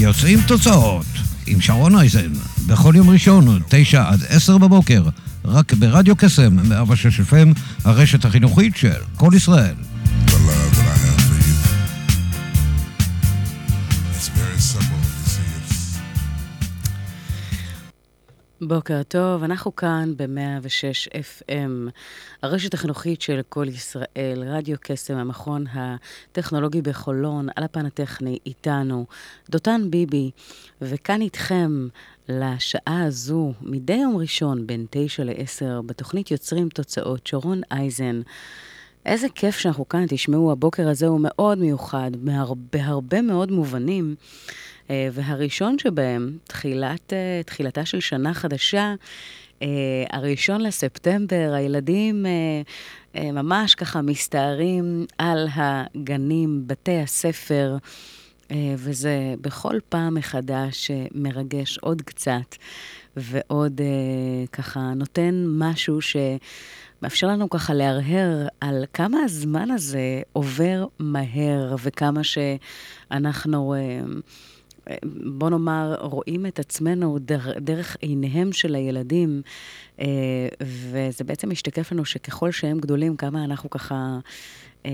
יוצאים תוצאות עם שרון אייזן, בכל יום ראשון, תשע עד עשר בבוקר, רק ברדיו קסם, 106 FM, הרשת החינוכית של כל ישראל. בוקר טוב, אנחנו כאן ב-106 FM, הרשת החינוכית של כל ישראל, רדיו קסם, המכון הטכנולוגי בחולון, על הפן הטכני, איתנו, דותן ביבי, וכאן איתכם לשעה הזו, מדי יום ראשון, בין 9 ל-10, בתוכנית יוצרים תוצאות, שרון אייזן. איזה כיף שאנחנו כאן, תשמעו, הבוקר הזה הוא מאוד מיוחד, בהרבה מאוד מובנים. אה, והראשון שבהם, תחילת, אה, תחילתה של שנה חדשה, אה, הראשון לספטמבר, הילדים ממש ככה מסתערים על הגנים, בתי הספר, וזה בכל פעם מחדש מרגש עוד קצת, ועוד ככה נותן משהו ש... מאפשר לנו ככה להרהר על כמה הזמן הזה עובר מהר וכמה שאנחנו... בוא נאמר, רואים את עצמנו דרך, עיניהם של הילדים, אה, וזה בעצם משתקף לנו שככל שהם גדולים, כמה אנחנו ככה, אה,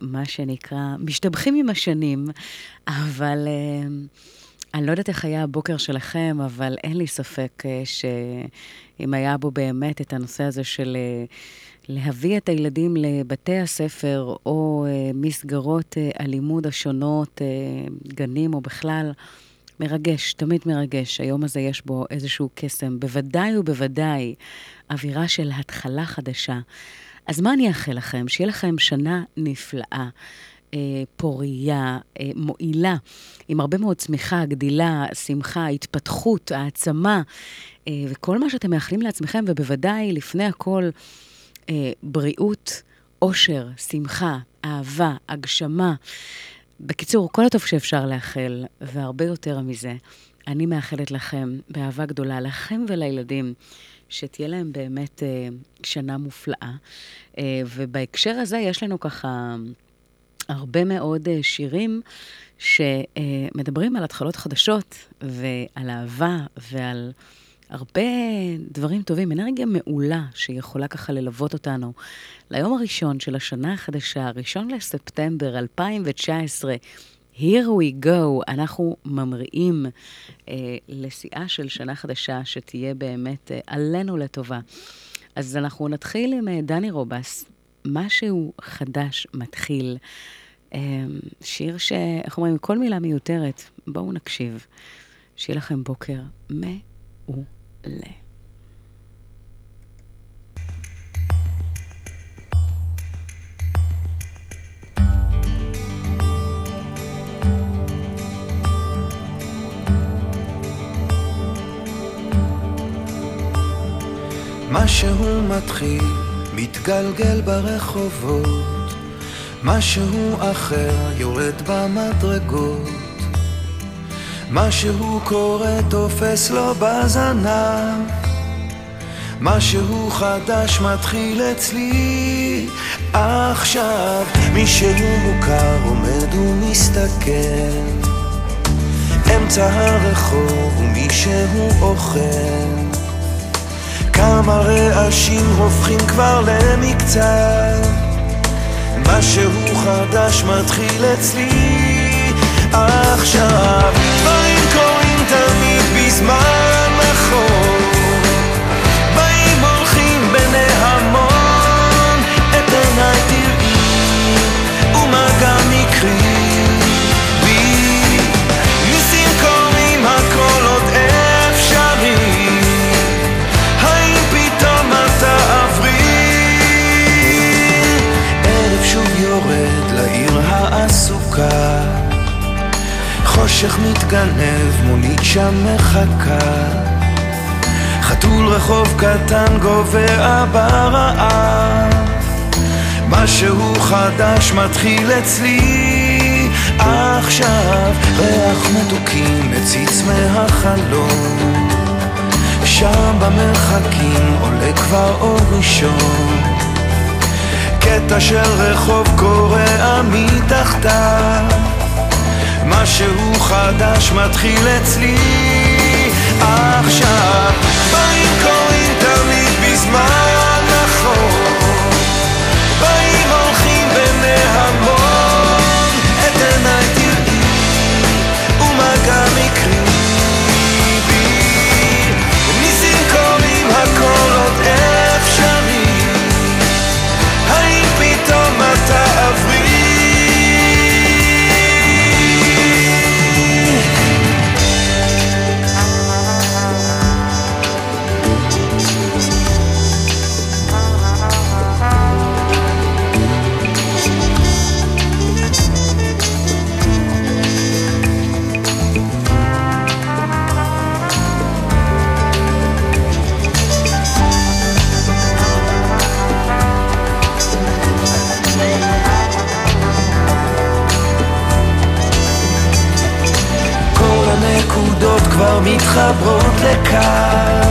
מה שנקרא, משתבחים עם השנים, אבל... אה, אני לא יודעת איך היה הבוקר שלכם, אבל אין לי ספק שאם היה בו באמת את הנושא הזה של להביא את הילדים לבתי הספר או uh, מסגרות uh, הלימוד השונות, uh, גנים או בכלל, מרגש, תמיד מרגש. היום הזה יש בו איזשהו קסם, בוודאי ובוודאי אווירה של התחלה חדשה. אז מה אני אאחל לכם? שיהיה לכם שנה נפלאה. פורייה, מועילה, עם הרבה מאוד צמיחה, גדילה, שמחה, התפתחות, העצמה, וכל מה שאתם מאחלים לעצמכם, ובוודאי, לפני הכל, אה, בריאות, אושר, שמחה, אהבה, הגשמה. בקיצור, כל הטוב שאפשר לאחל, והרבה יותר מזה, אני מאחלת לכם, באהבה גדולה, לכם ולילדים, שתהיה להם באמת אה, שנה מופלאה. אה, ובהקשר הזה יש לנו ככה הרבה מאוד אה, שירים שמדברים על התחלות חדשות, ועל אהבה, ועל... הרבה דברים טובים, אנרגיה מעולה שיכולה ככה ללוות אותנו. ליום הראשון של השנה החדשה, הראשון לספטמבר 2019, Here we go, אנחנו ממריאים אה, לשיאה של שנה חדשה שתהיה באמת אה, עלינו לטובה. אז אנחנו נתחיל עם אה, דני רובס, משהו חדש מתחיל. אה, שיר ש... איך אומרים? כל מילה מיותרת. בואו נקשיב. שיהיה לכם בוקר מעולה. ל. משהו מתחיל, מתגלגל ברחובות, משהו אחר יורד במדרגות. משהו קורה תופס לו בזנב. משהו חדש מתחיל אצלי. עכשיו מישהו מוכר עומד ומסתכל. אמצע הרחוב ומישהו אוכל. כמה רעשים הופכים כבר למקצת. משהו חדש מתחיל אצלי עכשיו. דברים קורים תמיד בזמן נכון. באים הולכים בנהמון את עיניי תראי ומגע מקרי חושך מתגנב, מונית שם מחכה. חתול רחוב קטן גובע ברעב. משהו חדש מתחיל אצלי עכשיו, ריח מתוקים מציץ מהחלום. שם במרחקים עולה כבר אור ראשון. קטע של רחוב קורע מתחתיו. משהו חדש מתחיל אצלי. עכשיו באים קוראים תמיד בזמן כבר מתחברות לקו.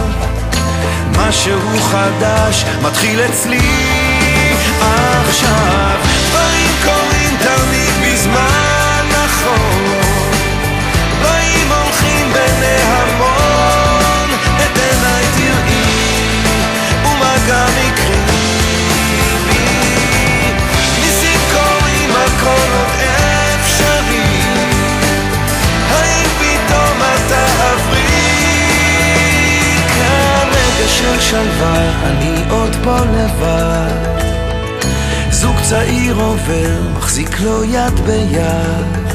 משהו חדש מתחיל אצלי צעיר עובר, מחזיק לו יד ביד.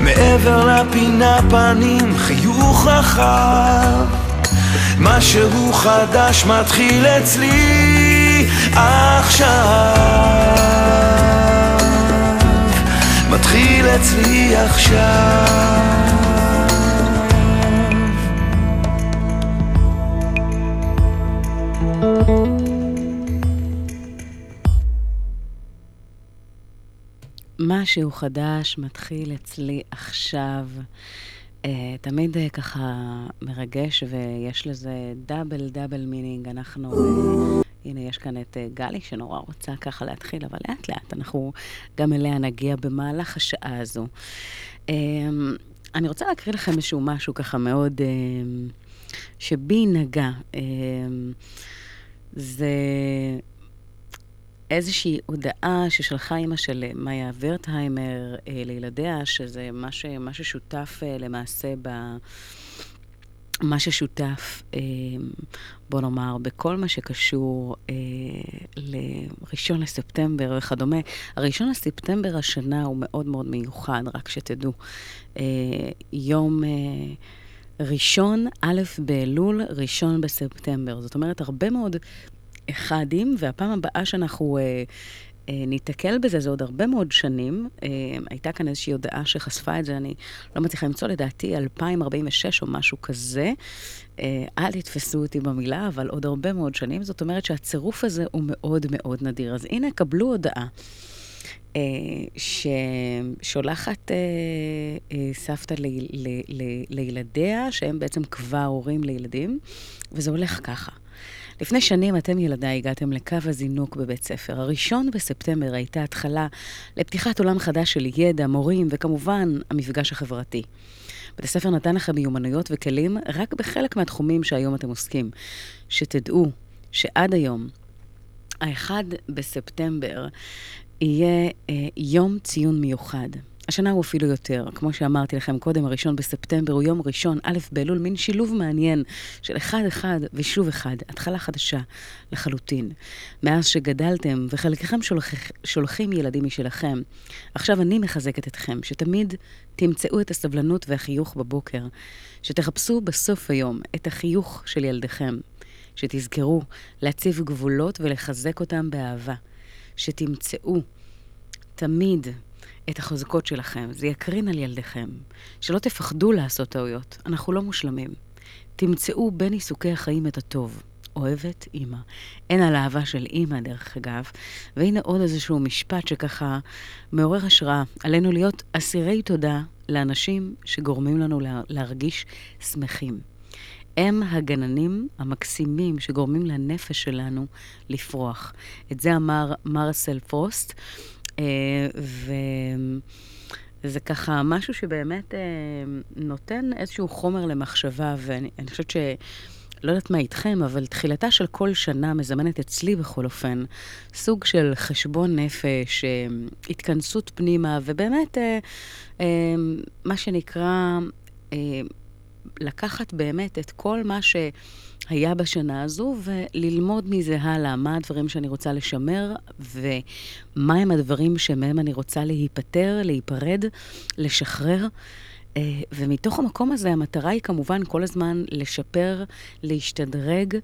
מעבר לפינה פנים, חיוך רחב. משהו חדש מתחיל אצלי עכשיו. מתחיל אצלי עכשיו. משהו חדש מתחיל אצלי עכשיו. אה, תמיד אה, ככה מרגש ויש לזה double double meaning. אנחנו, אה, הנה יש כאן את אה, גלי שנורא רוצה ככה להתחיל, אבל לאט לאט אנחנו גם אליה נגיע במהלך השעה הזו. אה, אני רוצה להקריא לכם איזשהו משהו ככה מאוד, אה, שבי נגע. אה, זה איזושהי הודעה ששלחה אימא של מאיה ורטהיימר אה, לילדיה, שזה מה, ש, מה ששותף אה, למעשה ב... מה ששותף, אה, בוא נאמר, בכל מה שקשור אה, לראשון לספטמבר וכדומה. הראשון לספטמבר השנה הוא מאוד מאוד מיוחד, רק שתדעו. אה, יום... אה, ראשון, א' באלול, ראשון בספטמבר. זאת אומרת, הרבה מאוד אחדים, והפעם הבאה שאנחנו אה, אה, ניתקל בזה, זה עוד הרבה מאוד שנים. אה, הייתה כאן איזושהי הודעה שחשפה את זה, אני לא מצליחה למצוא, לדעתי 2046 או משהו כזה. אה, אל תתפסו אותי במילה, אבל עוד הרבה מאוד שנים. זאת אומרת שהצירוף הזה הוא מאוד מאוד נדיר. אז הנה, קבלו הודעה. אה, ששולחת אה, אה, סבתא ל, ל, ל, לילדיה, שהם בעצם כבר הורים לילדים, וזה הולך ככה. לפני שנים אתם ילדיי הגעתם לקו הזינוק בבית ספר. הראשון בספטמבר הייתה התחלה לפתיחת עולם חדש של ידע, מורים וכמובן המפגש החברתי. בית הספר נתן לכם מיומנויות וכלים רק בחלק מהתחומים שהיום אתם עוסקים. שתדעו שעד היום, האחד בספטמבר יהיה אה, יום ציון מיוחד. השנה הוא אפילו יותר. כמו שאמרתי לכם קודם, הראשון בספטמבר הוא יום ראשון, א' באלול, מין שילוב מעניין של אחד-אחד ושוב אחד, התחלה חדשה לחלוטין. מאז שגדלתם, וחלקכם שולח, שולחים ילדים משלכם, עכשיו אני מחזקת אתכם, שתמיד תמצאו את הסבלנות והחיוך בבוקר, שתחפשו בסוף היום את החיוך של ילדיכם, שתזכרו להציב גבולות ולחזק אותם באהבה, שתמצאו תמיד את החוזקות שלכם, זה יקרין על ילדיכם. שלא תפחדו לעשות טעויות, אנחנו לא מושלמים. תמצאו בין עיסוקי החיים את הטוב. אוהבת אימא. אין על אהבה של אימא, דרך אגב. והנה עוד איזשהו משפט שככה מעורר השראה. עלינו להיות אסירי תודה לאנשים שגורמים לנו לה, להרגיש שמחים. הם הגננים המקסימים שגורמים לנפש שלנו לפרוח. את זה אמר מרסל פרוסט, וזה ככה משהו שבאמת אה, נותן איזשהו חומר למחשבה, ואני חושבת ש... לא יודעת מה איתכם, אבל תחילתה של כל שנה מזמנת אצלי בכל אופן סוג של חשבון נפש, אה, התכנסות פנימה, ובאמת, אה, אה, מה שנקרא, לקחת באמת את כל מה שהיה בשנה הזו וללמוד מזה הלאה, מה הדברים שאני רוצה לשמר ומה הם הדברים שמהם אני רוצה להיפטר, להיפרד, לשחרר. אה, ומתוך המקום הזה, המטרה היא כמובן כל הזמן לשפר, להשתדרג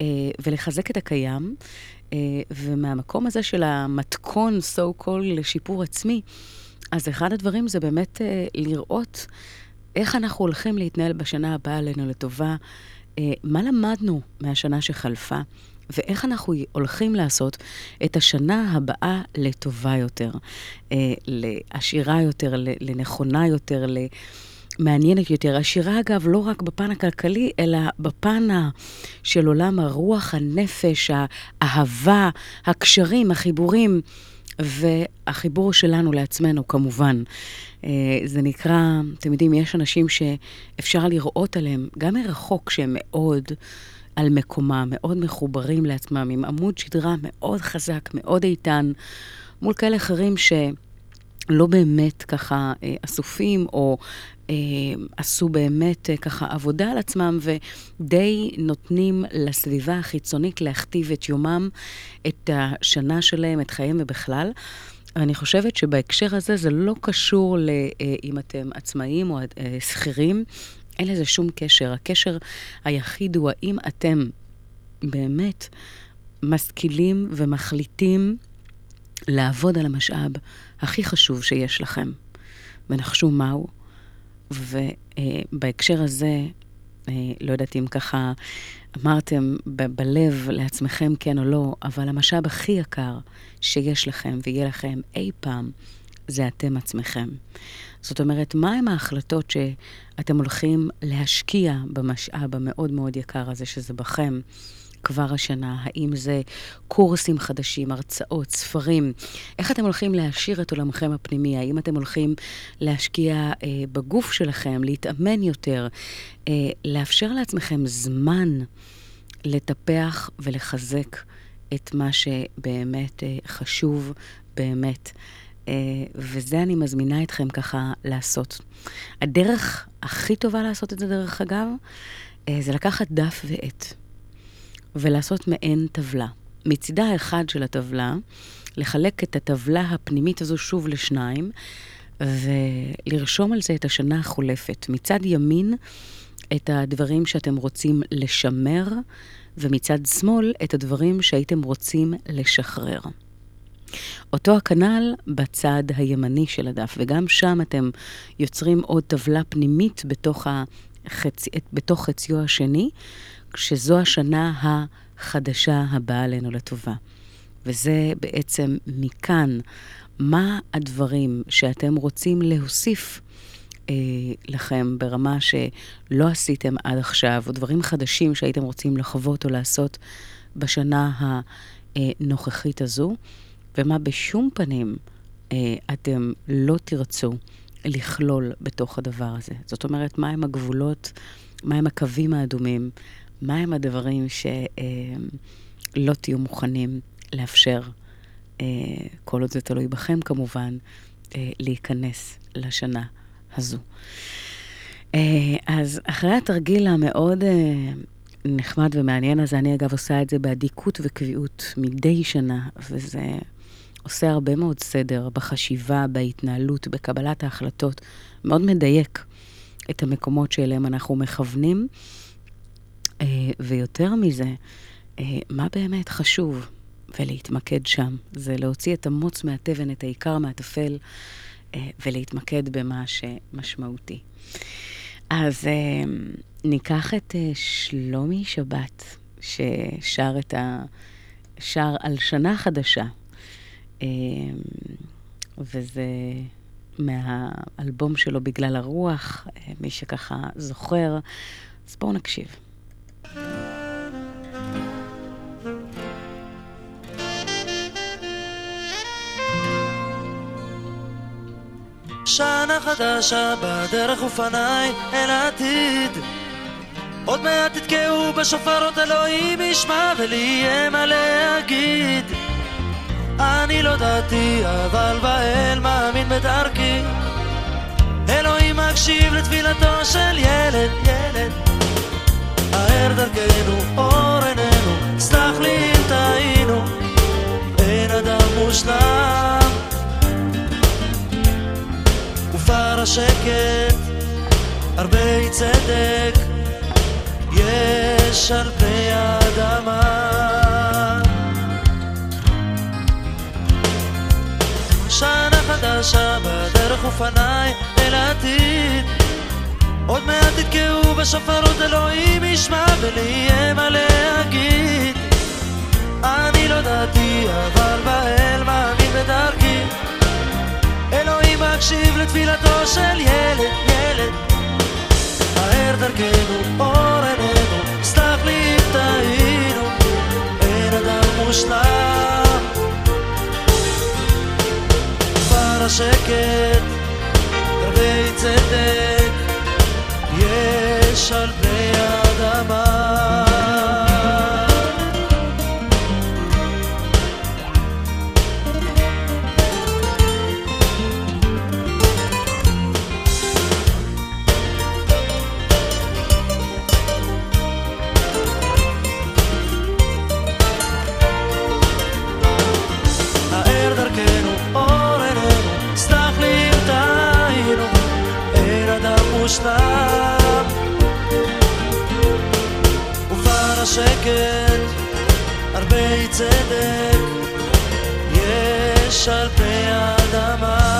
אה, ולחזק את הקיים. אה, ומהמקום הזה של המתכון, so called, לשיפור עצמי, אז אחד הדברים זה באמת לראות איך אנחנו הולכים להתנהל בשנה הבאה עלינו לטובה, מה למדנו מהשנה שחלפה. ואיך אנחנו הולכים לעשות את השנה הבאה לטובה יותר, אה, לעשירה יותר, לנכונה יותר, למעניינת יותר. עשירה, אגב, לא רק בפן הכלכלי, אלא בפן של עולם הרוח, הנפש, האהבה, הקשרים, החיבורים. והחיבור שלנו לעצמנו, כמובן. אה, זה נקרא, אתם יודעים, יש אנשים שאפשר לראות עליהם, גם מרחוק, שהם מאוד על מקומם, מאוד מחוברים לעצמם, עם עמוד שדרה מאוד חזק, מאוד איתן, מול כאלה אחרים שלא באמת ככה אה, אסופים, או עשו באמת אה, ככה עבודה על עצמם, ודי נותנים לסביבה החיצונית להכתיב את יומם, את השנה שלהם, את חייהם ובכלל. אני חושבת שבהקשר הזה זה לא קשור לאם אתם עצמאים או שכירים, אין לזה שום קשר. הקשר היחיד הוא האם אתם באמת משכילים ומחליטים לעבוד על המשאב הכי חשוב שיש לכם. ונחשו מהו. ובהקשר הזה, אה, לא יודעת אם ככה אמרתם ב- בלב לעצמכם כן או לא, אבל המשאב הכי יקר שיש לכם ויהיה לכם אי פעם, זה אתם עצמכם. זאת אומרת, מהם ההחלטות שאתם הולכים להשקיע במשאב המאוד מאוד יקר הזה, שזה בכם? כבר השנה? האם זה קורסים חדשים, הרצאות, ספרים? איך אתם הולכים להעשיר את עולמכם הפנימי? האם אתם הולכים להשקיע אה, בגוף שלכם, להתאמן יותר, אה, לאפשר לעצמכם זמן לטפח ולחזק את מה שבאמת אה, חשוב, באמת. אה, וזה אני מזמינה אתכם ככה לעשות. הדרך הכי טובה לעשות את זה, דרך אגב, אה, זה לקחת דף ועט ולעשות מעין טבלה. מצידה האחד של הטבלה, לחלק את הטבלה הפנימית הזו שוב לשניים, ולרשום על זה את השנה החולפת. מצד ימין, את הדברים שאתם רוצים לשמר, ומצד שמאל, את הדברים שהייתם רוצים לשחרר. אותו הכנ"ל בצד הימני של הדף, וגם שם אתם יוצרים עוד טבלה פנימית בתוך, החצ... בתוך חציו השני, שזו השנה החדשה הבאה עלינו לטובה. וזה בעצם מכאן, מה הדברים שאתם רוצים להוסיף אה, לכם ברמה שלא עשיתם עד עכשיו, או דברים חדשים שהייתם רוצים לחוות או לעשות בשנה הנוכחית הזו. ומה בשום פנים אה, אתם לא תרצו לכלול בתוך הדבר הזה. זאת אומרת, מהם הגבולות, מהם הקווים האדומים, מהם הדברים שלא אה, תהיו מוכנים לאפשר, אה, כל עוד זה תלוי בכם כמובן, אה, להיכנס לשנה הזו. אז אחרי התרגיל המאוד... נחמד ומעניין הזה, אני אגב עושה את זה באדיקות וקביעות מדי שנה, וזה עושה הרבה מאוד סדר בחשיבה, בהתנהלות, בקבלת ההחלטות, מאוד מדייק את המקומות שאליהם אנחנו מכוונים, ויותר מזה, אה, מה באמת חשוב, ולהתמקד שם. זה להוציא את המוץ מהתבן, את העיקר מהטפל, אה, ולהתמקד במה שמשמעותי. אז אה, ניקח את אה, שלומי שבת, ששר את ה... שר על שנה חדשה. אה, וזה מהאלבום שלו בגלל הרוח, אה, מי שככה זוכר. אז בואו נקשיב. שנה חדשה בדרך ופניי אל העתיד. עוד מעט תתקעו בשופרות אלוהים ישמע ולי יהיה מה להגיד. אני לא דתי אבל באל מאמין בדרכי. אלוהים מקשיב לתפילתו של ילד, ילד האר דרכנו, אור עינינו, סלח לי אם טעינו אין אדם מושלם ופר השקט, הרבה צדק יש על פני האדמה. שנה חדשה בדרך ופניי אל העתיד עוד מעט תתקעו בשופרות אלוהים ישמע ולי יהיה מה להגיד. אני לא דתי אבל באל מאמין בדרכי. אלוהים מקשיב לתפילתו של ילד, ילד. האר דרכנו, אור עינינו, סלח לי אם טעינו. אין אדם מושלם. כבר השקט, הרבה צדק יש צדק, יש על פני האדמה.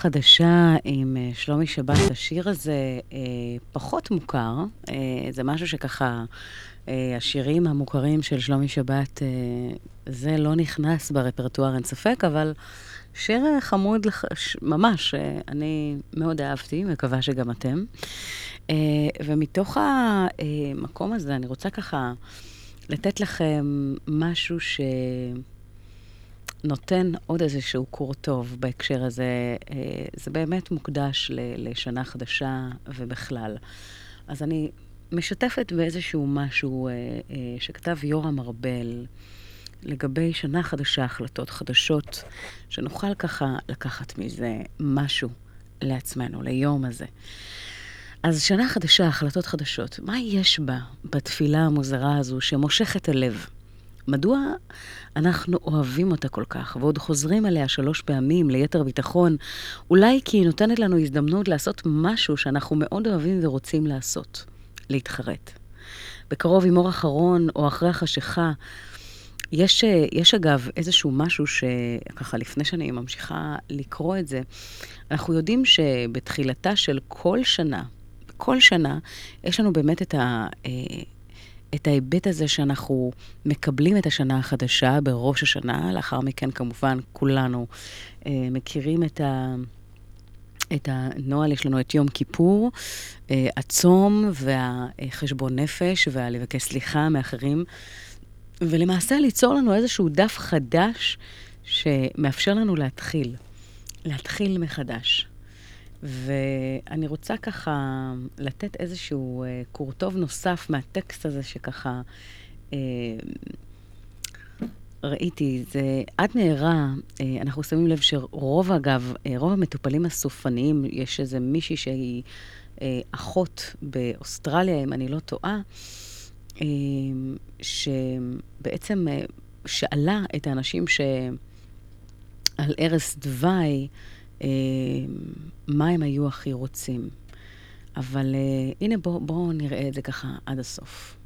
חדשה עם אה, שלומי שבת. השיר הזה אה, פחות מוכר, אה, זה משהו שככה, השירים המוכרים של שלומי שבת, זה לא נכנס ברפרטואר, אין ספק, אבל שיר חמוד לח... ממש, אני מאוד אהבתי, מקווה שגם אתם. ומתוך המקום הזה אני רוצה ככה לתת לכם משהו ש... נותן עוד איזשהו קור טוב בהקשר הזה. אה, זה באמת מוקדש לשנה חדשה ובכלל. אז אני משתפת באיזשהו משהו אה, אה, שכתב יורם ארבל לגבי שנה חדשה, החלטות חדשות, שנוכל ככה לקחת מזה משהו לעצמנו, ליום הזה. אז שנה חדשה, החלטות חדשות, מה יש בה, בתפילה המוזרה הזו, שמושכת הלב? מדוע אנחנו אוהבים אותה כל כך, ועוד חוזרים אליה שלוש פעמים ליתר ביטחון? אולי כי היא נותנת לנו הזדמנות לעשות משהו שאנחנו מאוד אוהבים ורוצים לעשות, להתחרט. בקרוב עם אור אחרון, או אחרי החשיכה, יש, יש אגב איזשהו משהו שככה לפני שאני ממשיכה לקרוא את זה, אנחנו יודעים שבתחילתה של כל שנה, כל שנה, יש לנו באמת את ה... את ההיבט הזה שאנחנו מקבלים את השנה החדשה בראש השנה, לאחר מכן כמובן כולנו אה, מכירים את, ה, את הנוהל, יש לנו את יום כיפור, אה, הצום והחשבון נפש והלבקש סליחה מאחרים, ולמעשה ליצור לנו איזשהו דף חדש שמאפשר לנו להתחיל, להתחיל מחדש. ואני רוצה ככה לתת איזשהו אה, קורטוב נוסף מהטקסט הזה שככה אה, ראיתי, זה עד מהרה, אה, אנחנו שמים לב שרוב, אגב, אה, רוב המטופלים הסופניים, יש איזה מישהי שהיא אה, אחות באוסטרליה, אם אני לא טועה, שבעצם שאלה את האנשים שעל ערש דווי, מה הם היו הכי רוצים. אבל הנה, בואו בוא נראה את זה ככה עד הסוף.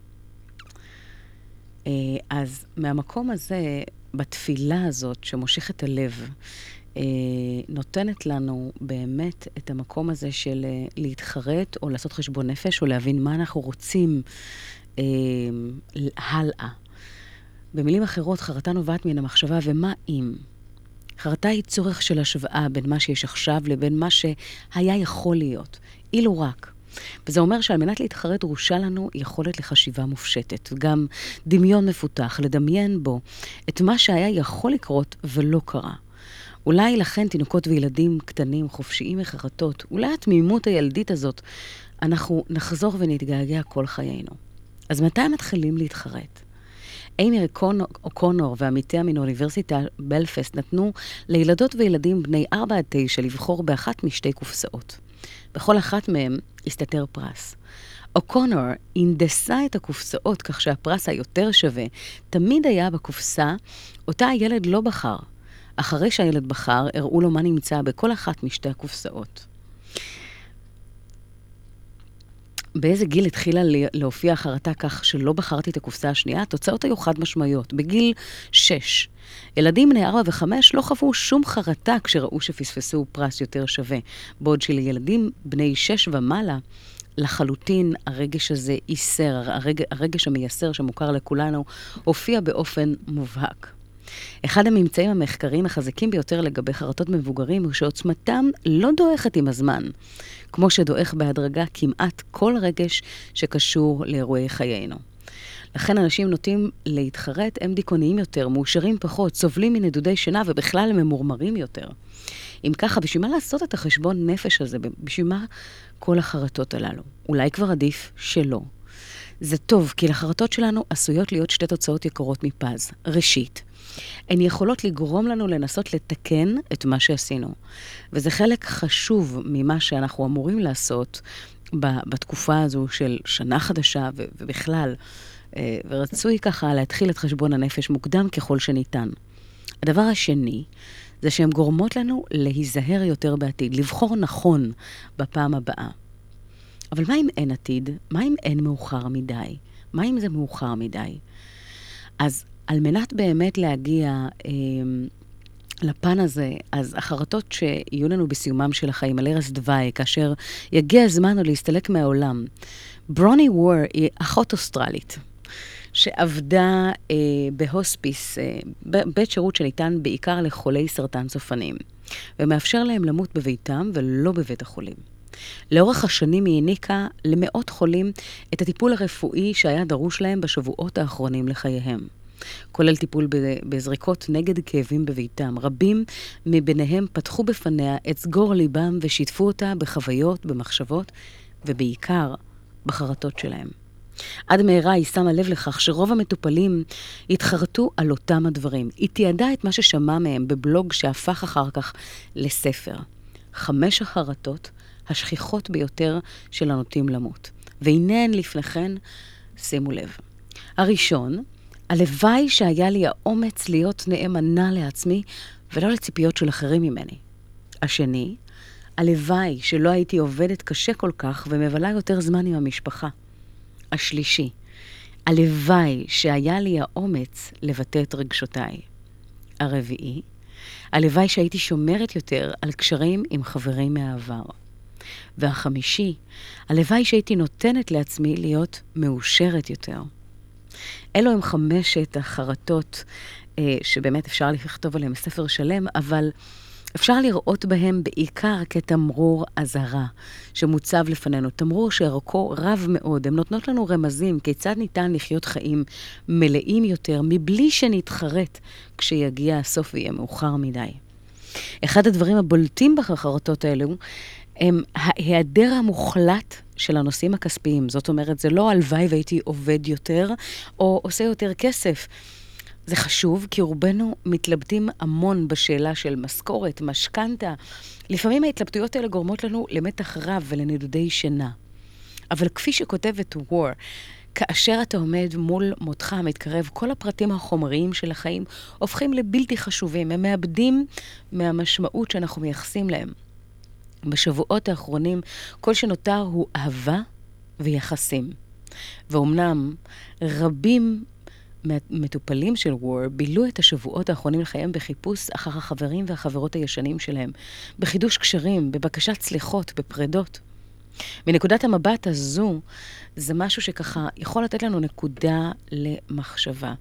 אה, אז מהמקום הזה, בתפילה הזאת שמושכת הלב, אה, נותנת לנו באמת את המקום הזה של אה, להתחרט או לעשות חשבון נפש או להבין מה אנחנו רוצים הלאה. במילים אחרות, חרטה נובעת מן המחשבה ומה אם. חרטה היא צורך של השוואה בין מה שיש עכשיו לבין מה שהיה יכול להיות, אילו רק. וזה אומר שעל מנת להתחרט דרושה לנו יכולת לחשיבה מופשטת, גם דמיון מפותח, לדמיין בו את מה שהיה יכול לקרות ולא קרה. אולי לכן תינוקות וילדים קטנים, חופשיים מחרטות, אולי התמימות הילדית הזאת, אנחנו נחזור ונתגעגע כל חיינו. אז מתי מתחילים להתחרט? אימי אוקונור ועמיתיה מן האוניברסיטה בלפסט נתנו לילדות וילדים בני 4 עד 9 לבחור באחת משתי קופסאות. בכל אחת מהם הסתתר פרס. אוקונור הנדסה את הקופסאות כך שהפרס היותר שווה תמיד היה בקופסה אותה הילד לא בחר. אחרי שהילד בחר, הראו לו מה נמצא בכל אחת משתי הקופסאות. באיזה גיל התחילה להופיע החרטה כך שלא בחרתי את הקופסה השנייה? התוצאות היו חד משמעיות. בגיל 6. ילדים בני 4 ו-5 לא חוו שום חרטה כשראו שפספסו פרס יותר שווה, בעוד שלילדים בני 6 ומעלה, לחלוטין הרגש הזה ייסר, הרג, הרגש המייסר שמוכר לכולנו, הופיע באופן מובהק. אחד הממצאים המחקריים החזקים ביותר לגבי חרטות מבוגרים הוא שעוצמתם לא דועכת עם הזמן, כמו שדועך בהדרגה כמעט כל רגש שקשור לאירועי חיינו. לכן אנשים נוטים להתחרט, הם דיכאוניים יותר, מאושרים פחות, סובלים מנדודי שינה ובכלל הם ממורמרים יותר. אם ככה, בשביל מה לעשות את החשבון נפש הזה? בשביל מה כל החרטות הללו? אולי כבר עדיף שלא. זה טוב, כי לחרטות שלנו עשויות להיות שתי תוצאות יקרות מפז. ראשית, הן יכולות לגרום לנו לנסות לתקן את מה שעשינו. וזה חלק חשוב ממה שאנחנו אמורים לעשות בתקופה הזו של שנה חדשה ובכלל. אה, ורצוי ככה להתחיל את חשבון הנפש מוקדם ככל שניתן. הדבר השני, זה שהן גורמות לנו להיזהר יותר בעתיד, לבחור נכון בפעם הבאה. אבל מה אם אין עתיד? מה אם אין מאוחר מדי? מה אם זה מאוחר מדי? אז על מנת באמת להגיע אה, לפן הזה, אז החרטות שיהיו לנו בסיומם של החיים, על ערש דווי, כאשר יגיע הזמן או להסתלק מהעולם. ברוני וור היא אחות אוסטרלית. שעבדה אה, בהוספיס, אה, בית שירות שניתן בעיקר לחולי סרטן סופנים, ומאפשר להם למות בביתם ולא בבית החולים. לאורך השנים היא העניקה למאות חולים את הטיפול הרפואי שהיה דרוש להם בשבועות האחרונים לחייהם. כולל טיפול בזריקות נגד כאבים בביתם. רבים מביניהם פתחו בפניה את סגור ליבם ושיתפו אותה בחוויות, במחשבות, ובעיקר בחרטות שלהם. עד מהרה היא שמה לב לכך שרוב המטופלים התחרטו על אותם הדברים. היא תיעדה את מה ששמע מהם בבלוג שהפך אחר כך לספר. חמש החרטות השכיחות ביותר של הנוטים למות. והנה הן לפניכן, שימו לב. הראשון, הלוואי שהיה לי האומץ להיות נאמנה לעצמי ולא לציפיות של אחרים ממני. השני, הלוואי שלא הייתי עובדת קשה כל כך ומבלה יותר זמן עם המשפחה. השלישי, הלוואי שהיה לי האומץ לבטא את רגשותיי. הרביעי, הלוואי שהייתי שומרת יותר על קשרים עם חברים מהעבר. והחמישי, הלוואי שהייתי נותנת לעצמי להיות מאושרת יותר. אלו הם חמשת החרטות אה, שבאמת אפשר לכתוב עליהם ספר שלם, אבל אפשר לראות בהם בעיקר כתמרור אזהרה שמוצב לפנינו, תמרור שערכו רב מאוד. הן נותנות לנו רמזים כיצד ניתן לחיות חיים מלאים יותר מבלי שנתחרט כשיגיע הסוף ויהיה מאוחר מדי. אחד הדברים הבולטים בחרטות האלו הם ההיעדר המוחלט של הנושאים הכספיים. זאת אומרת, זה לא הלוואי והייתי עובד יותר או עושה יותר כסף. זה חשוב, כי רובנו מתלבטים המון בשאלה של משכורת, משכנתה. לפעמים ההתלבטויות האלה גורמות לנו למתח רב ולנדודי שינה. אבל כפי שכותבת וור, כאשר אתה עומד מול מותך המתקרב, כל הפרטים החומריים של החיים הופכים לבלתי חשובים, הם מאבדים מהמשמעות שאנחנו מייחסים להם. בשבועות האחרונים, כל שנותר הוא אהבה ויחסים. ואומנם רבים מהמטופלים של וור בילו את השבועות האחרונים לחייהם בחיפוש אחר החברים והחברות הישנים שלהם, בחידוש קשרים, בבקשת סליחות, בפרדות. מנקודת המבט הזו, זה משהו שככה יכול לתת לנו נקודה למחשבה.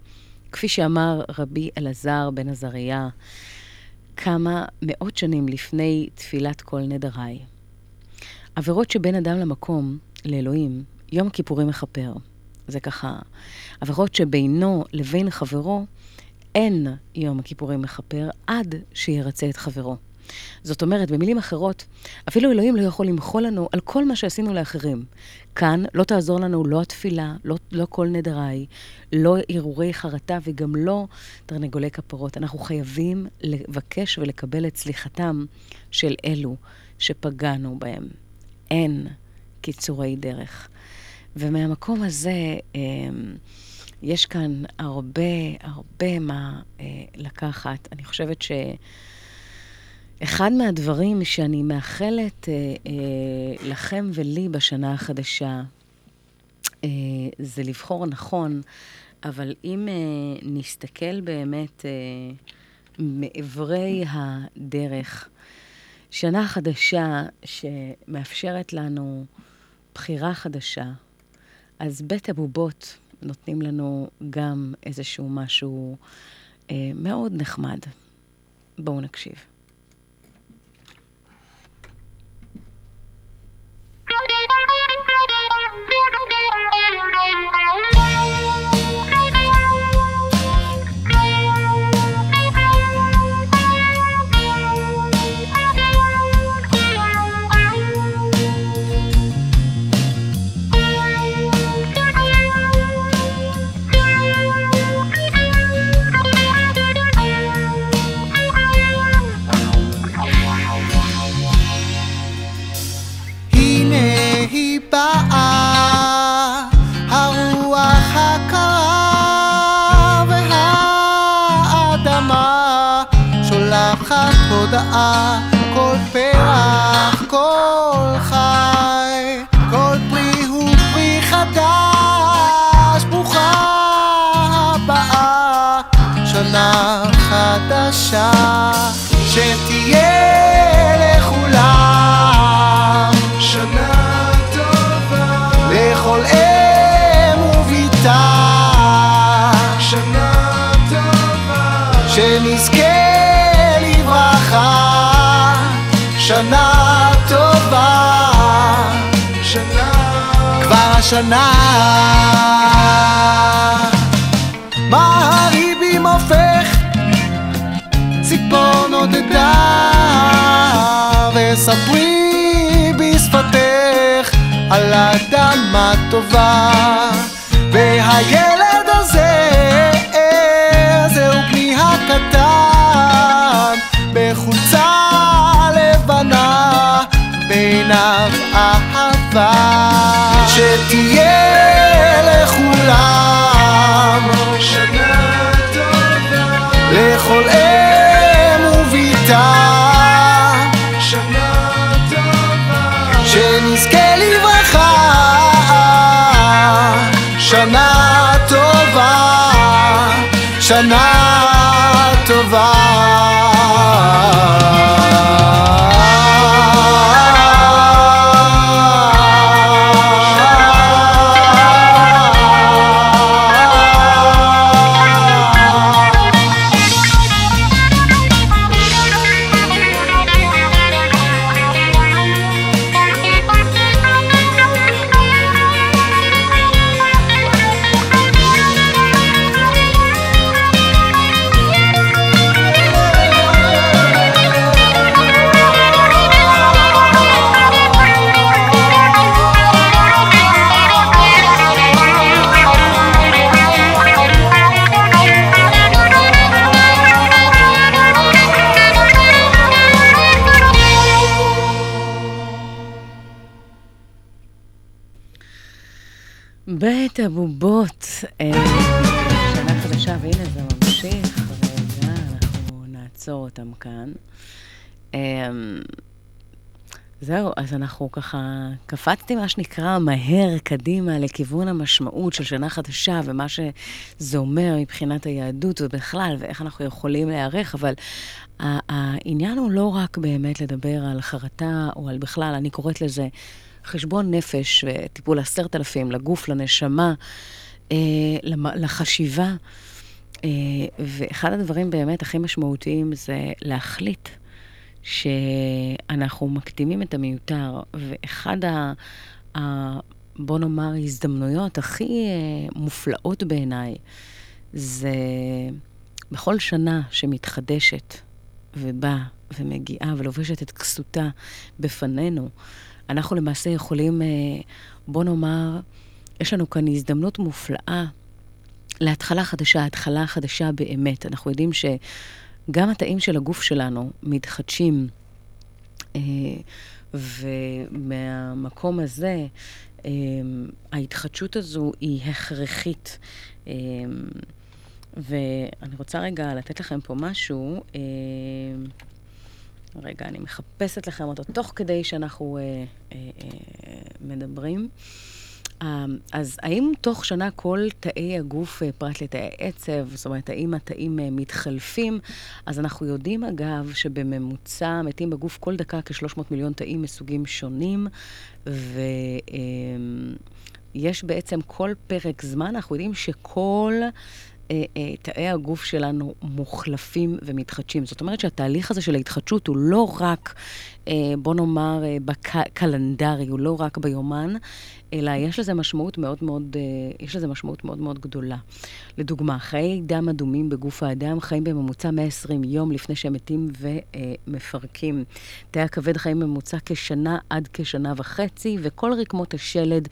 כפי שאמר רבי אלעזר בן עזריה, כמה מאות שנים לפני תפילת כל נדריי. עבירות שבין אדם למקום, לאלוהים, יום הכיפורים מכפר. זה ככה, עבירות שבינו לבין חברו, אין יום הכיפורים מכפר עד שירצה את חברו. זאת אומרת, במילים אחרות, אפילו אלוהים לא יכול למחול לנו על כל מה שעשינו לאחרים. כאן לא תעזור לנו לא התפילה, לא, לא כל נדריי, לא הרהורי חרטה וגם לא תרנגולי כפרות. אנחנו חייבים לבקש ולקבל את סליחתם של אלו שפגענו בהם. אין קיצורי דרך. ומהמקום הזה, אמ, יש כאן הרבה, הרבה מה אה, לקחת. אני חושבת ש... אחד מהדברים שאני מאחלת אה, אה, לכם ולי בשנה החדשה, אה, זה לבחור נכון, אבל אם אה, נסתכל באמת אה, מעברי הדרך, שנה חדשה שמאפשרת לנו בחירה חדשה, אז בית הבובות נותנים לנו גם איזשהו משהו אה, מאוד נחמד. בואו נקשיב. השנה. מה הריבים הופך, ציפור נודדה, וספרי בשפתך על אדמה טובה, והילד הזה, זהו בני הקטן, בחולצה לבנה, בעיניו אהבה, שתהיה לכולם. שנה טובה, לכל אם וביתה, שנה טובה, שנזכה לברכה, שנה טובה, שנה זהו, אז אנחנו ככה, קפצתי מה שנקרא מהר קדימה לכיוון המשמעות של שנה חדשה ומה שזה אומר מבחינת היהדות ובכלל, ואיך אנחנו יכולים להיערך, אבל העניין הוא לא רק באמת לדבר על חרטה או על בכלל, אני קוראת לזה חשבון נפש וטיפול עשרת אלפים, לגוף, לנשמה, אה, לחשיבה. אה, ואחד הדברים באמת הכי משמעותיים זה להחליט שאנחנו מקדימים את המיותר, ואחד ה... ה בוא נאמר, הזדמנויות הכי אה, מופלאות בעיניי, זה בכל שנה שמתחדשת ובאה ומגיעה ולובשת את כסותה בפנינו, אנחנו למעשה יכולים, אה, בוא נאמר, יש לנו כאן הזדמנות מופלאה להתחלה חדשה, התחלה חדשה באמת. אנחנו יודעים שגם התאים של הגוף שלנו מתחדשים, אה, ומהמקום הזה, אה, ההתחדשות הזו היא הכרחית. ואני רוצה רגע לתת לכם פה משהו. רגע, אני מחפשת לכם אותו תוך כדי שאנחנו אה, אה, אה, מדברים. אה, אז האם תוך שנה כל תאי הגוף, אה, פרט לתאי עצב, זאת אומרת, האם התאים אה, מתחלפים? אז אנחנו יודעים, אגב, שבממוצע מתים בגוף כל דקה כ-300 מיליון תאים מסוגים שונים, ויש בעצם כל פרק זמן, אנחנו יודעים שכל... אה, תאי הגוף שלנו מוחלפים ומתחדשים. זאת אומרת שהתהליך הזה של ההתחדשות הוא לא רק, בוא נאמר, בקלנדרי, הוא לא רק ביומן, אלא יש לזה משמעות מאוד מאוד, יש לזה משמעות מאוד מאוד גדולה. לדוגמה, חיי דם אדומים בגוף האדם חיים בממוצע 120 יום לפני שהם מתים ומפרקים. תאי הכבד חיים בממוצע כשנה עד כשנה וחצי, וכל רקמות השלד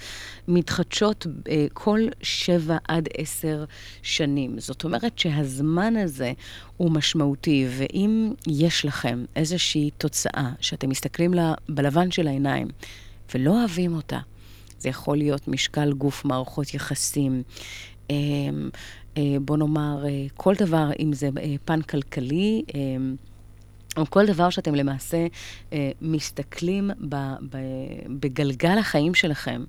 מתחדשות כל שבע עד עשר שנים. זאת אומרת שהזמן הזה הוא משמעותי, ואם יש לכם איזושהי תוצאה שאתם מסתכלים לה בלבן של העיניים ולא אוהבים אותה, זה יכול להיות משקל גוף, מערכות יחסים, אה, אה, בוא נאמר, אה, כל דבר, אם זה פן כלכלי, או כל דבר שאתם למעשה מסתכלים בגלגל החיים שלכם.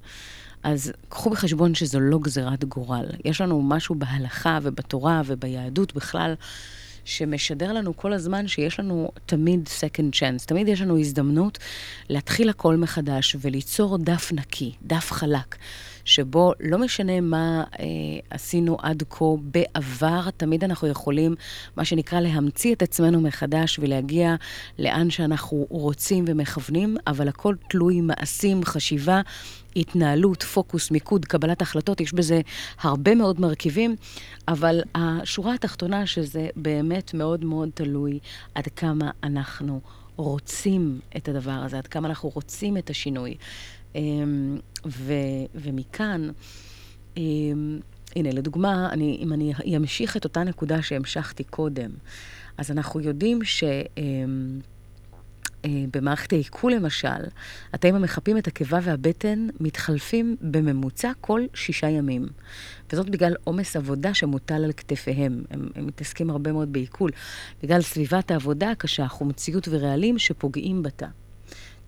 אז קחו בחשבון שזו לא גזירת גורל. יש לנו משהו בהלכה ובתורה וביהדות בכלל, שמשדר לנו כל הזמן שיש לנו תמיד second chance, תמיד יש לנו הזדמנות להתחיל הכל מחדש וליצור דף נקי, דף חלק. שבו לא משנה מה אה, עשינו עד כה בעבר, תמיד אנחנו יכולים, מה שנקרא, להמציא את עצמנו מחדש ולהגיע לאן שאנחנו רוצים ומכוונים, אבל הכל תלוי מעשים, חשיבה. התנהלות, פוקוס, מיקוד, קבלת החלטות, יש בזה הרבה מאוד מרכיבים, אבל השורה התחתונה שזה באמת מאוד מאוד תלוי עד כמה אנחנו רוצים את הדבר הזה, עד כמה אנחנו רוצים את השינוי. אמ, ו, ומכאן, אמ, הנה, לדוגמה, אני, אם אני אמשיך את אותה נקודה שהמשכתי קודם, אז אנחנו יודעים ש... אמ, במערכת העיכול למשל, התאים המחפים את הקיבה והבטן מתחלפים בממוצע כל שישה ימים. וזאת בגלל עומס עבודה שמוטל על כתפיהם. הם, הם מתעסקים הרבה מאוד בעיכול. בגלל סביבת העבודה הקשה, חומציות ורעלים שפוגעים בתא.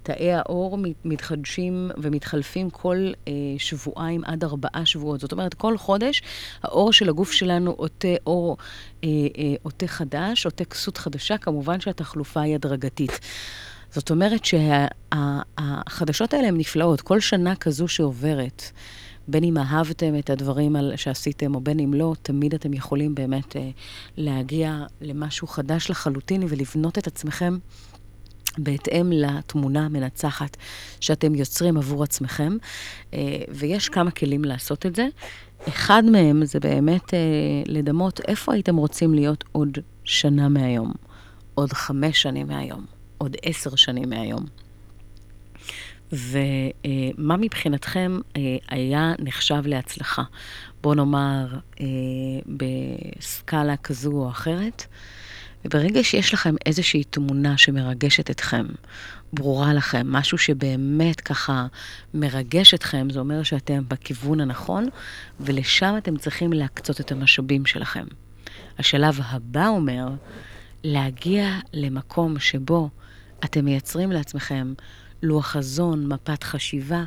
תאי העור מתחדשים ומתחלפים כל אה, שבועיים עד ארבעה שבועות. זאת אומרת, כל חודש העור של הגוף שלנו עוטה עור, אה, אה, עוטה חדש, עוטה כסות חדשה, כמובן שהתחלופה היא הדרגתית. זאת אומרת שהחדשות שה, האלה הן נפלאות. כל שנה כזו שעוברת, בין אם אהבתם את הדברים שעשיתם או בין אם לא, תמיד אתם יכולים באמת אה, להגיע למשהו חדש לחלוטין ולבנות את עצמכם בהתאם לתמונה המנצחת שאתם יוצרים עבור עצמכם, אה, ויש כמה כלים לעשות את זה. אחד מהם זה באמת אה, לדמות איפה הייתם רוצים להיות עוד שנה מהיום, עוד חמש שנים מהיום, עוד עשר שנים מהיום. ומה מבחינתכם אה, היה נחשב להצלחה? בואו נאמר, בסקאלה כזו או אחרת. וברגע שיש לכם איזושהי תמונה שמרגשת אתכם, ברורה לכם, משהו שבאמת ככה מרגש אתכם, זה אומר שאתם בכיוון הנכון, ולשם אתם צריכים להקצות את המשאבים שלכם. השלב הבא אומר להגיע למקום שבו אתם מייצרים לעצמכם לוח חזון, מפת חשיבה,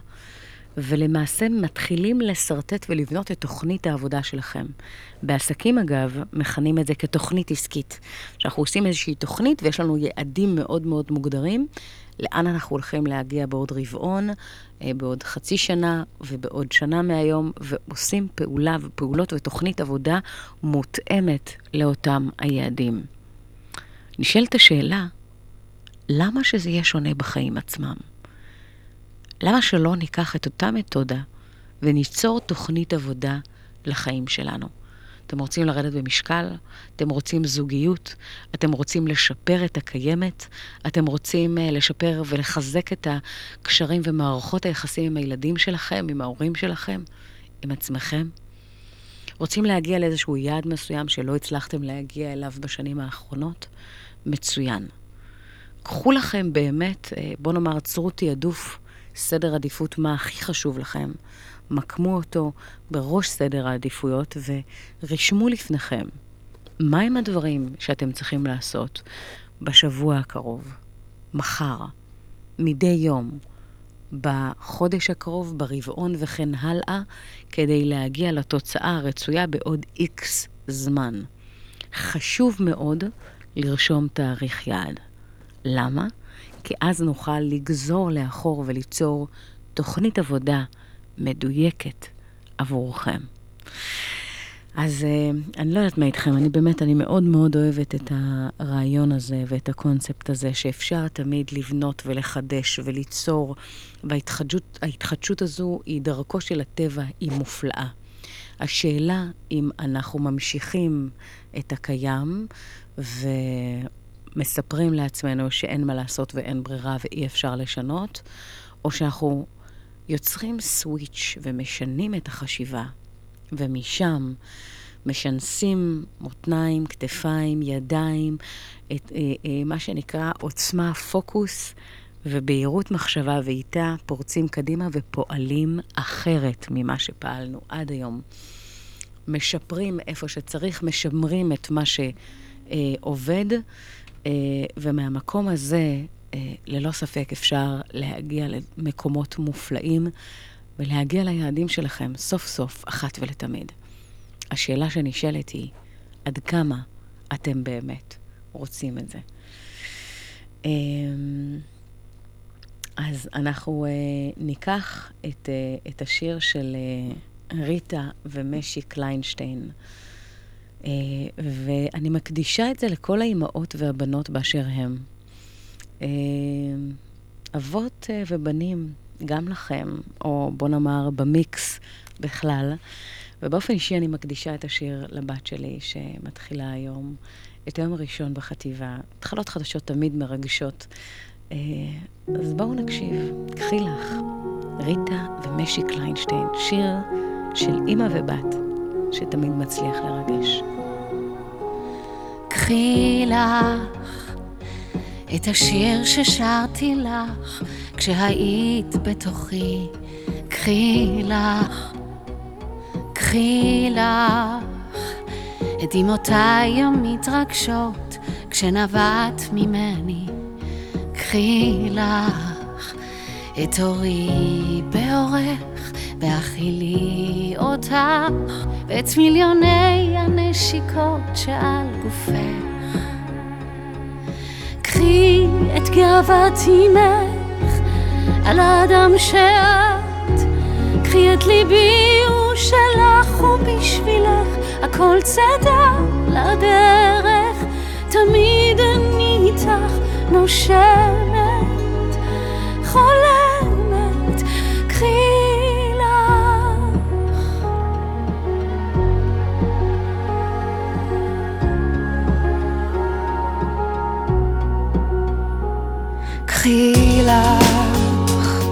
ולמעשה מתחילים לשרטט ולבנות את תוכנית העבודה שלכם. בעסקים, אגב, מכנים את זה כתוכנית עסקית. שאנחנו עושים איזושהי תוכנית ויש לנו יעדים מאוד מאוד מוגדרים, לאן אנחנו הולכים להגיע בעוד רבעון, אה, בעוד חצי שנה ובעוד שנה מהיום, ועושים פעולה ופעולות ותוכנית עבודה מותאמת לאותם היעדים. נשאלת השאלה, למה שזה יהיה שונה בחיים עצמם? למה שלא ניקח את אותה מתודה וניצור תוכנית עבודה לחיים שלנו? אתם רוצים לרדת במשקל? אתם רוצים זוגיות? אתם רוצים לשפר את הקיימת? אתם רוצים uh, לשפר ולחזק את הקשרים ומערכות היחסים עם הילדים שלכם, עם ההורים שלכם, עם עצמכם? רוצים להגיע לאיזשהו יעד מסוים שלא הצלחתם להגיע אליו בשנים האחרונות? מצוין. קחו לכם באמת, אה, בואו נאמר, עצרו תעדוף, סדר עדיפות מה הכי חשוב לכם. מקמו אותו בראש סדר העדיפויות ורשמו לפניכם מהם הדברים שאתם צריכים לעשות בשבוע הקרוב, מחר, מדי יום, בחודש הקרוב, ברבעון וכן הלאה, כדי להגיע לתוצאה הרצויה בעוד איקס זמן. חשוב מאוד לרשום תאריך יעד. למה? כי אז נוכל לגזור לאחור וליצור תוכנית עבודה מדויקת עבורכם. אז uh, אני לא יודעת מה איתכם, אני באמת, אני מאוד מאוד אוהבת את הרעיון הזה ואת הקונספט הזה, שאפשר תמיד לבנות ולחדש וליצור, וההתחדשות הזו היא דרכו של הטבע, היא מופלאה. השאלה אם אנחנו ממשיכים את הקיים ומספרים לעצמנו שאין מה לעשות ואין ברירה ואי אפשר לשנות, או שאנחנו יוצרים סוויץ' ומשנים את החשיבה, ומשם משנסים מותניים, כתפיים, ידיים, את אה, אה, מה שנקרא עוצמה, פוקוס ובהירות מחשבה, ואיתה פורצים קדימה ופועלים אחרת ממה שפעלנו עד היום. משפרים איפה שצריך, משמרים את מה שעובד, אה, ומהמקום הזה אה, ללא ספק אפשר להגיע למקומות מופלאים ולהגיע ליעדים שלכם סוף סוף, אחת ולתמיד. השאלה שנשאלת היא, עד כמה אתם באמת רוצים את זה? אמ, אז אנחנו אה, ניקח את, אה, את השיר של ריטה ומשי קליינשטיין, ואני מקדישה את זה לכל האימהות והבנות באשר הם. אה, אבות אה, ובנים, גם לכם, או בוא נאמר במיקס בכלל. ובאופן אישי אני מקדישה את השיר לבת שלי, שמתחילה היום את היום הראשון בחטיבה. התחלות חדשות תמיד מרגשות. אה, אז בואו נקשיב. קחי לך, ריטה ומשי קליינשטיין, שיר של אימא ובת, שתמיד מצליח לרגש. קחי לך את השיר ששרתי לך כשהיית בתוכי, קחי לך, קחי לך את דמעותיי המתרגשות כשנבעת ממני, קחי לך את אורי באורך והכילי אותך ואת מיליוני הנשיקות שעל גופך. קחי את גאוות אימך על האדם שאת, קחי את ליבי הוא שלך ובשבילך הכל צדה לדרך, תמיד אני איתך נושמת, חולמת, קחי קחי לך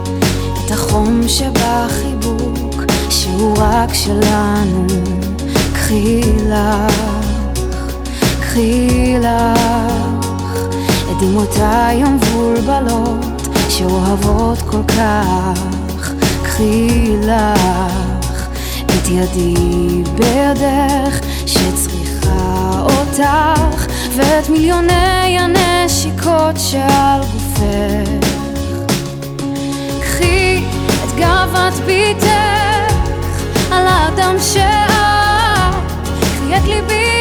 את החום שבחיבוק שהוא רק שלנו. קחי לך, קחי לך את דמעותיי המבולבלות שאוהבות כל כך, קחי לך את ידי בידך שצריכה אותך, ואת מיליוני הנשיקות שעל גופך. קחי את גאוות ביתך על האדם שאת, קחי את ליבי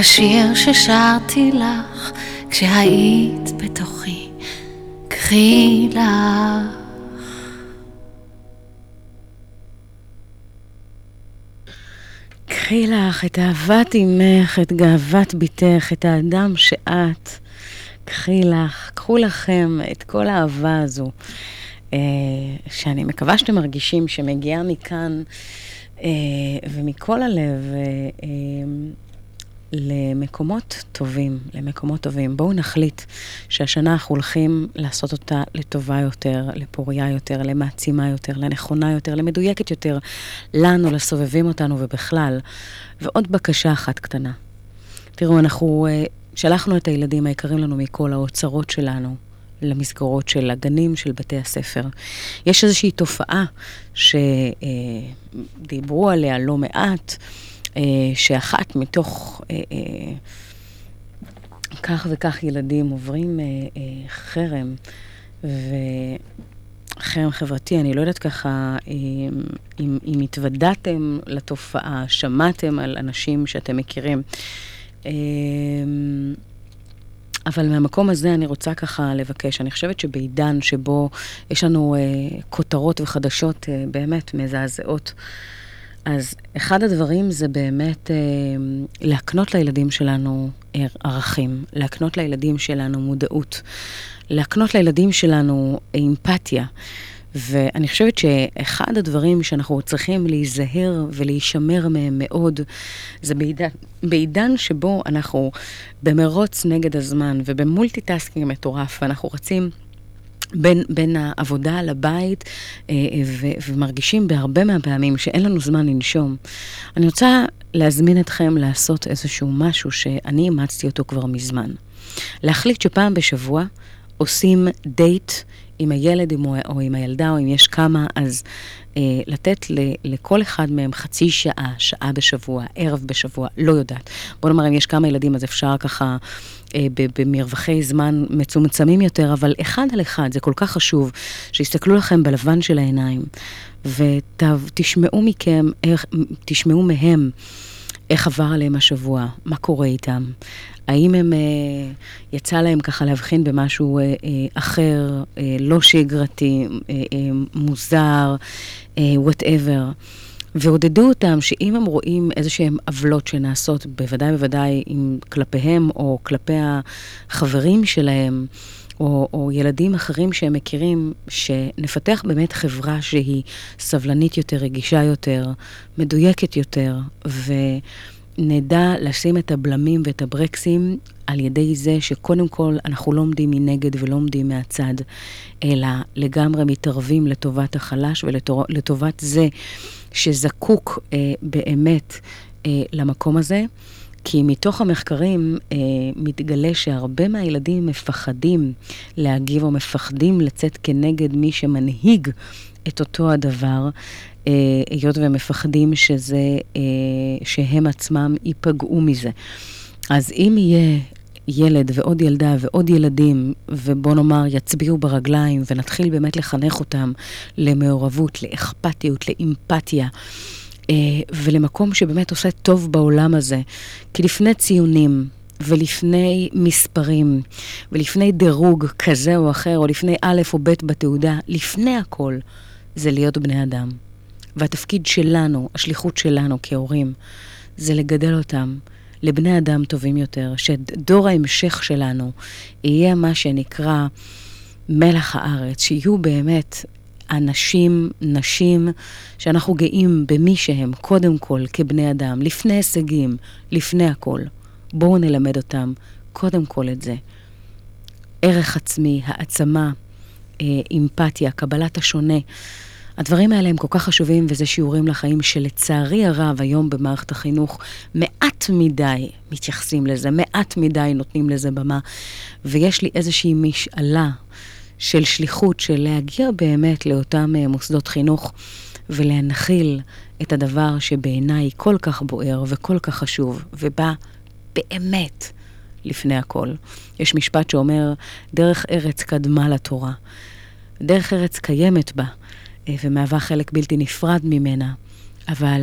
השיר ששרתי לך כשהיית בתוכי קחי לך קחי לך את אהבת אמך, את גאוות בתך, את האדם שאת. קחי לך, קחו לכם את כל האהבה הזו, אה, שאני מקווה שאתם מרגישים שמגיעה מכאן אה, ומכל הלב אה, למקומות טובים, למקומות טובים. בואו נחליט שהשנה אנחנו הולכים לעשות אותה לטובה יותר, לפוריה יותר, למעצימה יותר, לנכונה יותר, למדויקת יותר, לנו, לסובבים אותנו ובכלל. ועוד בקשה אחת קטנה. תראו, אנחנו uh, שלחנו את הילדים היקרים לנו מכל האוצרות שלנו למסגרות של הגנים, של בתי הספר. יש איזושהי תופעה שדיברו עליה לא מעט, אה, שאחת מתוך אה, אה, כך וכך ילדים עוברים אה, אה, חרם, וחרם חברתי, אני לא יודעת ככה אם, אם, התוודעתם לתופעה, שמעתם על אנשים שאתם מכירים. אה, אבל מהמקום הזה אני רוצה ככה לבקש, אני חושבת שבעידן שבו יש לנו אה, כותרות וחדשות אה, באמת מזעזעות, אז אחד הדברים זה באמת אה, להקנות לילדים שלנו ער- ערכים, להקנות לילדים שלנו מודעות, להקנות לילדים שלנו אמפתיה. ואני חושבת שאחד הדברים שאנחנו צריכים להיזהר ולהישמר מהם מאוד, זה בעידן, בעידן שבו אנחנו במרוץ נגד הזמן וב multitasking מטורף, ואנחנו רצים... בין, בין העבודה לבית, אה, ו, ומרגישים בהרבה מהפעמים שאין לנו זמן לנשום. אני רוצה להזמין אתכם לעשות איזשהו משהו שאני אימצתי אותו כבר מזמן. להחליט שפעם בשבוע עושים דייט עם הילד עם, או עם הילדה, או אם יש כמה, אז אה, לתת ל, לכל אחד מהם חצי שעה, שעה בשבוע, ערב בשבוע, לא יודעת. בוא נאמר, אם יש כמה ילדים, אז אפשר ככה אה, במרווחי זמן מצומצמים יותר, אבל אחד על אחד, זה כל כך חשוב, שיסתכלו לכם בלבן של העיניים, ותשמעו מכם, איך, תשמעו מהם. איך עבר עליהם השבוע, מה קורה איתם, האם הם, אה, יצא להם ככה להבחין במשהו אה, אה, אחר, לא שגרתי, מוזר, וואטאבר. ועודדו אותם שאם הם רואים איזה שהם עוולות שנעשות, בוודאי בוודאי עם כלפיהם או כלפי החברים שלהם, או, או ילדים אחרים שהם מכירים, שנפתח באמת חברה שהיא סבלנית יותר, רגישה יותר, מדויקת יותר, ונדע לשים את הבלמים ואת הברקסים על ידי זה שקודם כל אנחנו לא עומדים מנגד ולא עומדים מהצד, אלא לגמרי מתערבים לטובת החלש ולטובת זה שזקוק אה, באמת אה, למקום הזה. כי מתוך המחקרים אה, מתגלה שהרבה מהילדים מפחדים להגיב או מפחדים לצאת כנגד מי שמנהיג את אותו הדבר, היות והם מפחדים שזה, אה, שהם עצמם ייפגעו מזה. אז אם יהיה ילד ועוד ילדה ועוד ילדים, ובוא נאמר, יצביעו ברגליים ונתחיל באמת לחנך אותם למעורבות, לאכפתיות, לאמפתיה. אה, ולמקום שבאמת עושה טוב בעולם הזה. כי לפני ציונים, ולפני מספרים, ולפני דירוג כזה או אחר, או לפני א' או ב' בתעודה, לפני הכל, זה להיות בני אדם. והתפקיד שלנו, השליחות שלנו כהורים, זה לגדל אותם לבני אדם טובים יותר, שדור ההמשך שלנו יהיה מה שנקרא מלח הארץ, שיהיו באמת אנשים, נשים, שאנחנו גאים במי שהם, קודם כל, כבני אדם, לפני הישגים, לפני הכל. בואו נלמד אותם קודם כל את זה. ערך עצמי, העצמה, אה, אמפתיה, קבלת השונה. הדברים האלה הם כל כך חשובים, וזה שיעורים לחיים שלצערי הרב היום במערכת החינוך מעט מדי מתייחסים לזה, מעט מדי נותנים לזה במה, ויש לי איזושהי משאלה של שליחות, של להגיע באמת לאותם אה, מוסדות חינוך ולהנחיל את הדבר שבעיניי כל כך בוער וכל כך חשוב, ובא באמת לפני הכל. יש משפט שאומר, דרך ארץ קדמה לתורה. דרך ארץ קיימת בה, ומהווה חלק בלתי נפרד ממנה, אבל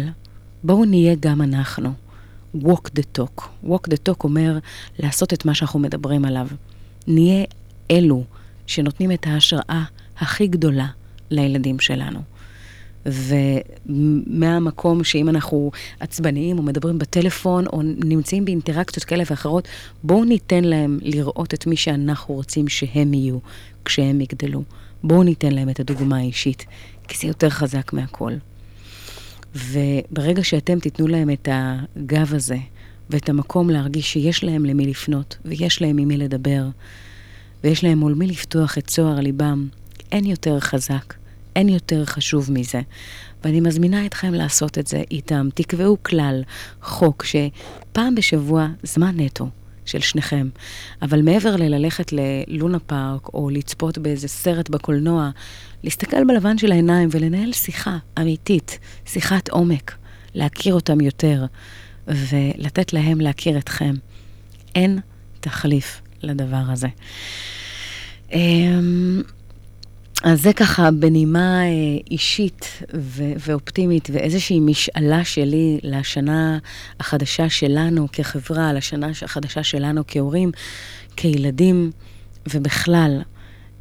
בואו נהיה גם אנחנו. walk the talk. walk the talk אומר לעשות את מה שאנחנו מדברים עליו. נהיה אלו שנותנים את ההשראה הכי גדולה לילדים שלנו. ומהמקום שאם אנחנו עצבניים או מדברים בטלפון או נמצאים באינטראקציות כאלה ואחרות, בואו ניתן להם לראות את מי שאנחנו רוצים שהם יהיו כשהם יגדלו. בואו ניתן להם את הדוגמה האישית, כי זה יותר חזק מהכל. וברגע שאתם תיתנו להם את הגב הזה ואת המקום להרגיש שיש להם למי לפנות ויש להם עם מי לדבר, ויש להם מול מי לפתוח את צוהר ליבם, אין יותר חזק, אין יותר חשוב מזה. ואני מזמינה אתכם לעשות את זה איתם. תקבעו כלל, חוק, שפעם בשבוע, זמן נטו. של שניכם. אבל מעבר לללכת ללונה פארק או לצפות באיזה סרט בקולנוע, להסתכל בלבן של העיניים ולנהל שיחה אמיתית, שיחת עומק, להכיר אותם יותר ולתת להם להכיר אתכם. אין תחליף לדבר הזה. אמ, אז זה ככה בנימה אה, אישית ו- ואופטימית ואיזושהי משאלה שלי לשנה החדשה שלנו כחברה, לשנה החדשה שלנו כהורים, כילדים ובכלל.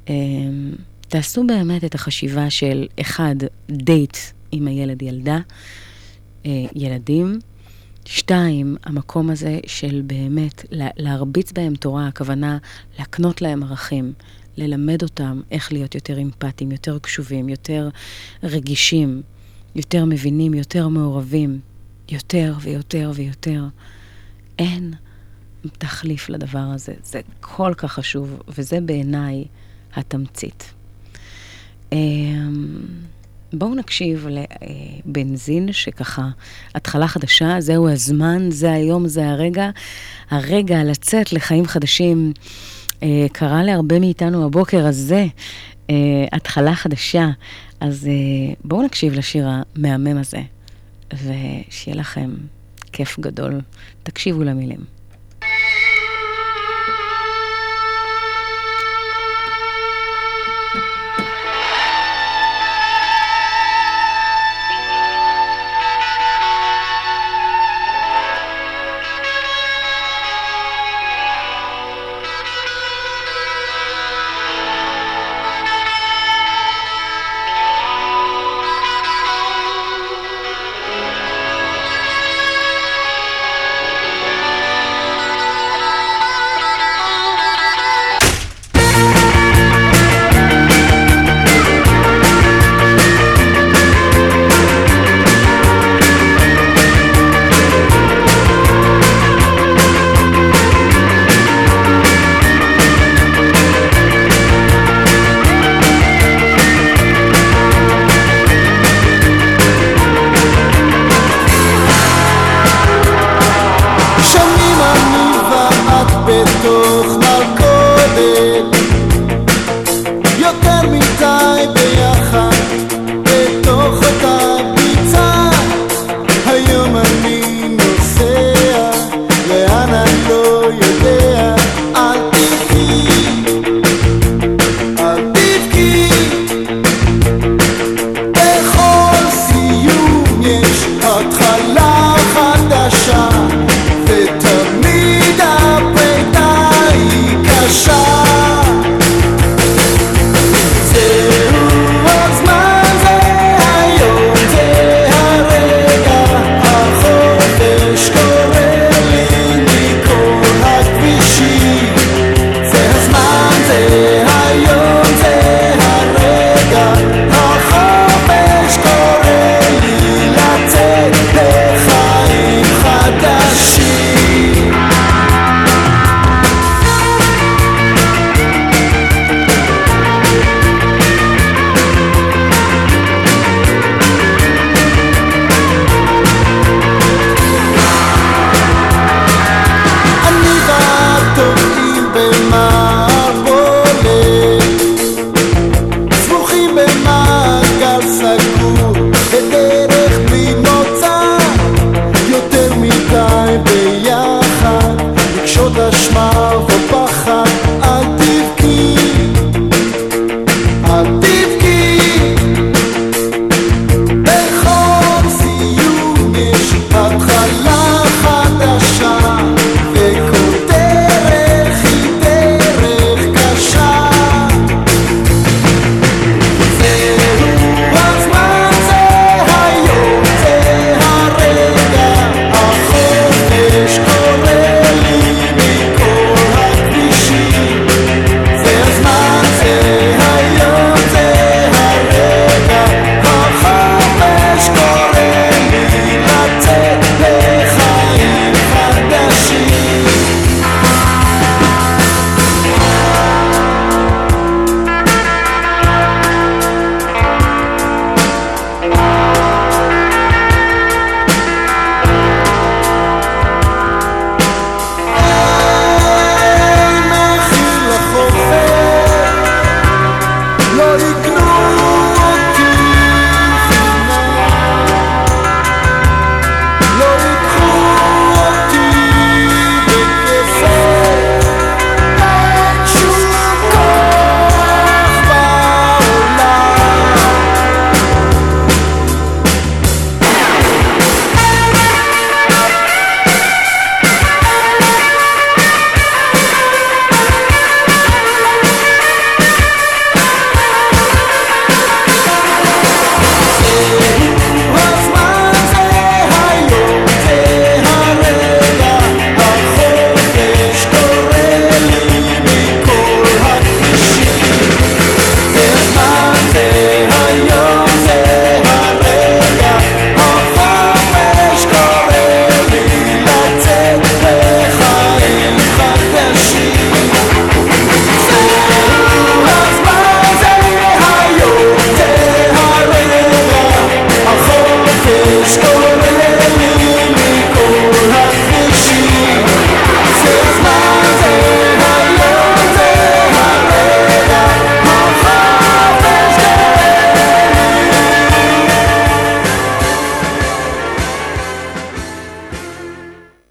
אמ, תעשו באמת את החשיבה של אחד, דייט עם הילד ילדה, אה, ילדים. שתיים, המקום הזה של באמת להרביץ בהם תורה, הכוונה להקנות להם ערכים, ללמד אותם איך להיות יותר אמפתיים, יותר קשובים, יותר רגישים, יותר מבינים, יותר מעורבים, יותר ויותר ויותר. אין תחליף לדבר הזה. זה כל כך חשוב, וזה בעיניי התמצית. אמ, בואו נקשיב לבנזין, שככה, התחלה חדשה, זהו הזמן, זה היום, זה הרגע. הרגע לצאת לחיים חדשים. אה, קרה להרבה מאיתנו הבוקר הזה, אה, התחלה חדשה. אז אה, בואו נקשיב לשיר המהמם הזה, ושיהיה לכם כיף גדול. תקשיבו למילים.